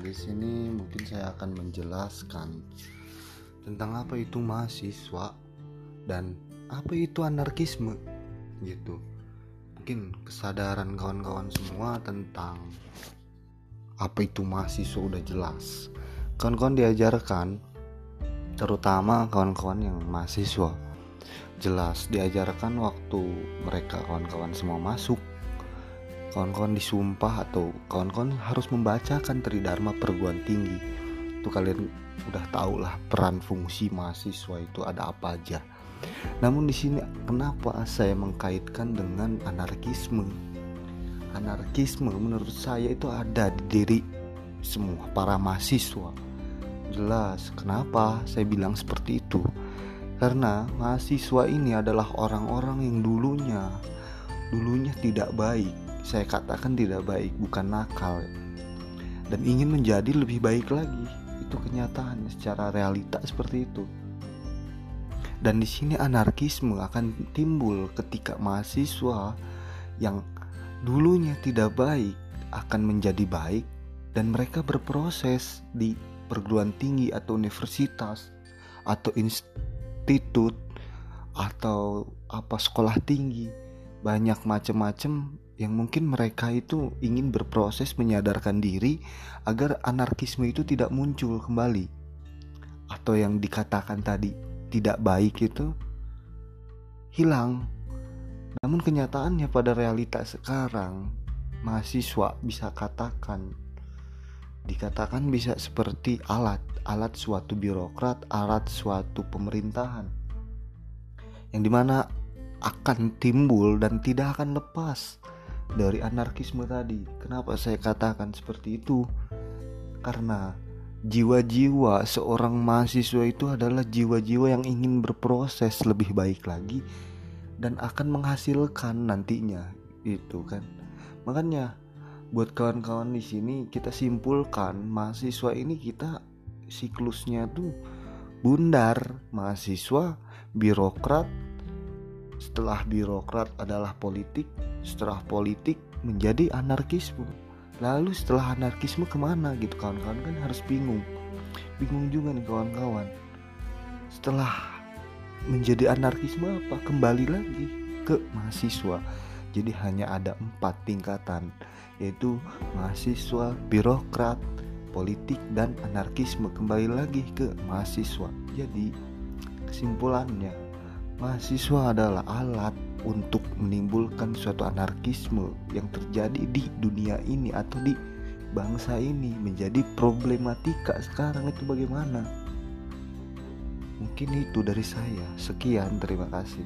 di sini mungkin saya akan menjelaskan tentang apa itu mahasiswa dan apa itu anarkisme gitu. Mungkin kesadaran kawan-kawan semua tentang apa itu mahasiswa udah jelas. Kawan-kawan diajarkan terutama kawan-kawan yang mahasiswa jelas diajarkan waktu mereka kawan-kawan semua masuk kawan-kawan disumpah atau kawan-kawan harus membacakan Tridharma perguruan tinggi. Itu kalian udah tau lah peran fungsi mahasiswa itu ada apa aja. Namun di sini kenapa saya mengkaitkan dengan anarkisme? Anarkisme menurut saya itu ada di diri semua para mahasiswa. Jelas kenapa saya bilang seperti itu? Karena mahasiswa ini adalah orang-orang yang dulunya dulunya tidak baik saya katakan tidak baik, bukan nakal, dan ingin menjadi lebih baik lagi. Itu kenyataannya secara realita seperti itu. Dan di sini anarkisme akan timbul ketika mahasiswa yang dulunya tidak baik akan menjadi baik dan mereka berproses di perguruan tinggi atau universitas atau institut atau apa sekolah tinggi banyak macam-macam yang mungkin mereka itu ingin berproses menyadarkan diri agar anarkisme itu tidak muncul kembali. Atau yang dikatakan tadi tidak baik itu hilang. Namun kenyataannya pada realitas sekarang mahasiswa bisa katakan dikatakan bisa seperti alat alat suatu birokrat alat suatu pemerintahan yang di mana akan timbul dan tidak akan lepas dari anarkisme tadi. Kenapa saya katakan seperti itu? Karena jiwa-jiwa seorang mahasiswa itu adalah jiwa-jiwa yang ingin berproses lebih baik lagi dan akan menghasilkan nantinya itu kan. Makanya buat kawan-kawan di sini kita simpulkan mahasiswa ini kita siklusnya tuh bundar mahasiswa birokrat setelah birokrat adalah politik setelah politik menjadi anarkisme. Lalu setelah anarkisme ke mana gitu kawan-kawan kan harus bingung. Bingung juga nih kawan-kawan. Setelah menjadi anarkisme apa? Kembali lagi ke mahasiswa. Jadi hanya ada empat tingkatan yaitu mahasiswa birokrat politik dan anarkisme. Kembali lagi ke mahasiswa. Jadi kesimpulannya mahasiswa adalah alat untuk menimbulkan suatu anarkisme yang terjadi di dunia ini atau di bangsa ini menjadi problematika sekarang. Itu bagaimana? Mungkin itu dari saya. Sekian terima kasih